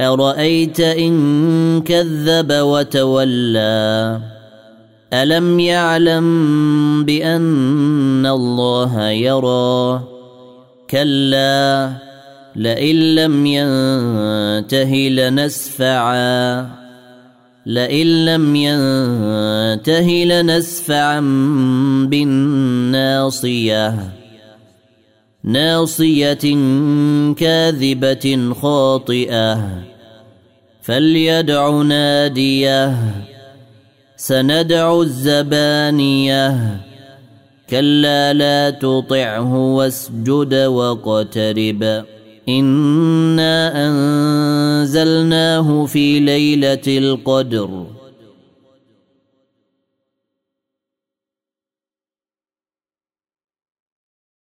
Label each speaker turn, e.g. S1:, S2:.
S1: أرأيت إن كذب وتولى؟ ألم يعلم بأن الله يرى؟ كلا لئن لم ينته لنسفعا. لئن لم ينته لنسفعا بالناصية. ناصية كاذبة خاطئة فليدع نادية سندع الزبانية كلا لا تطعه واسجد واقترب. إنا أنزلناه في ليلة القدر.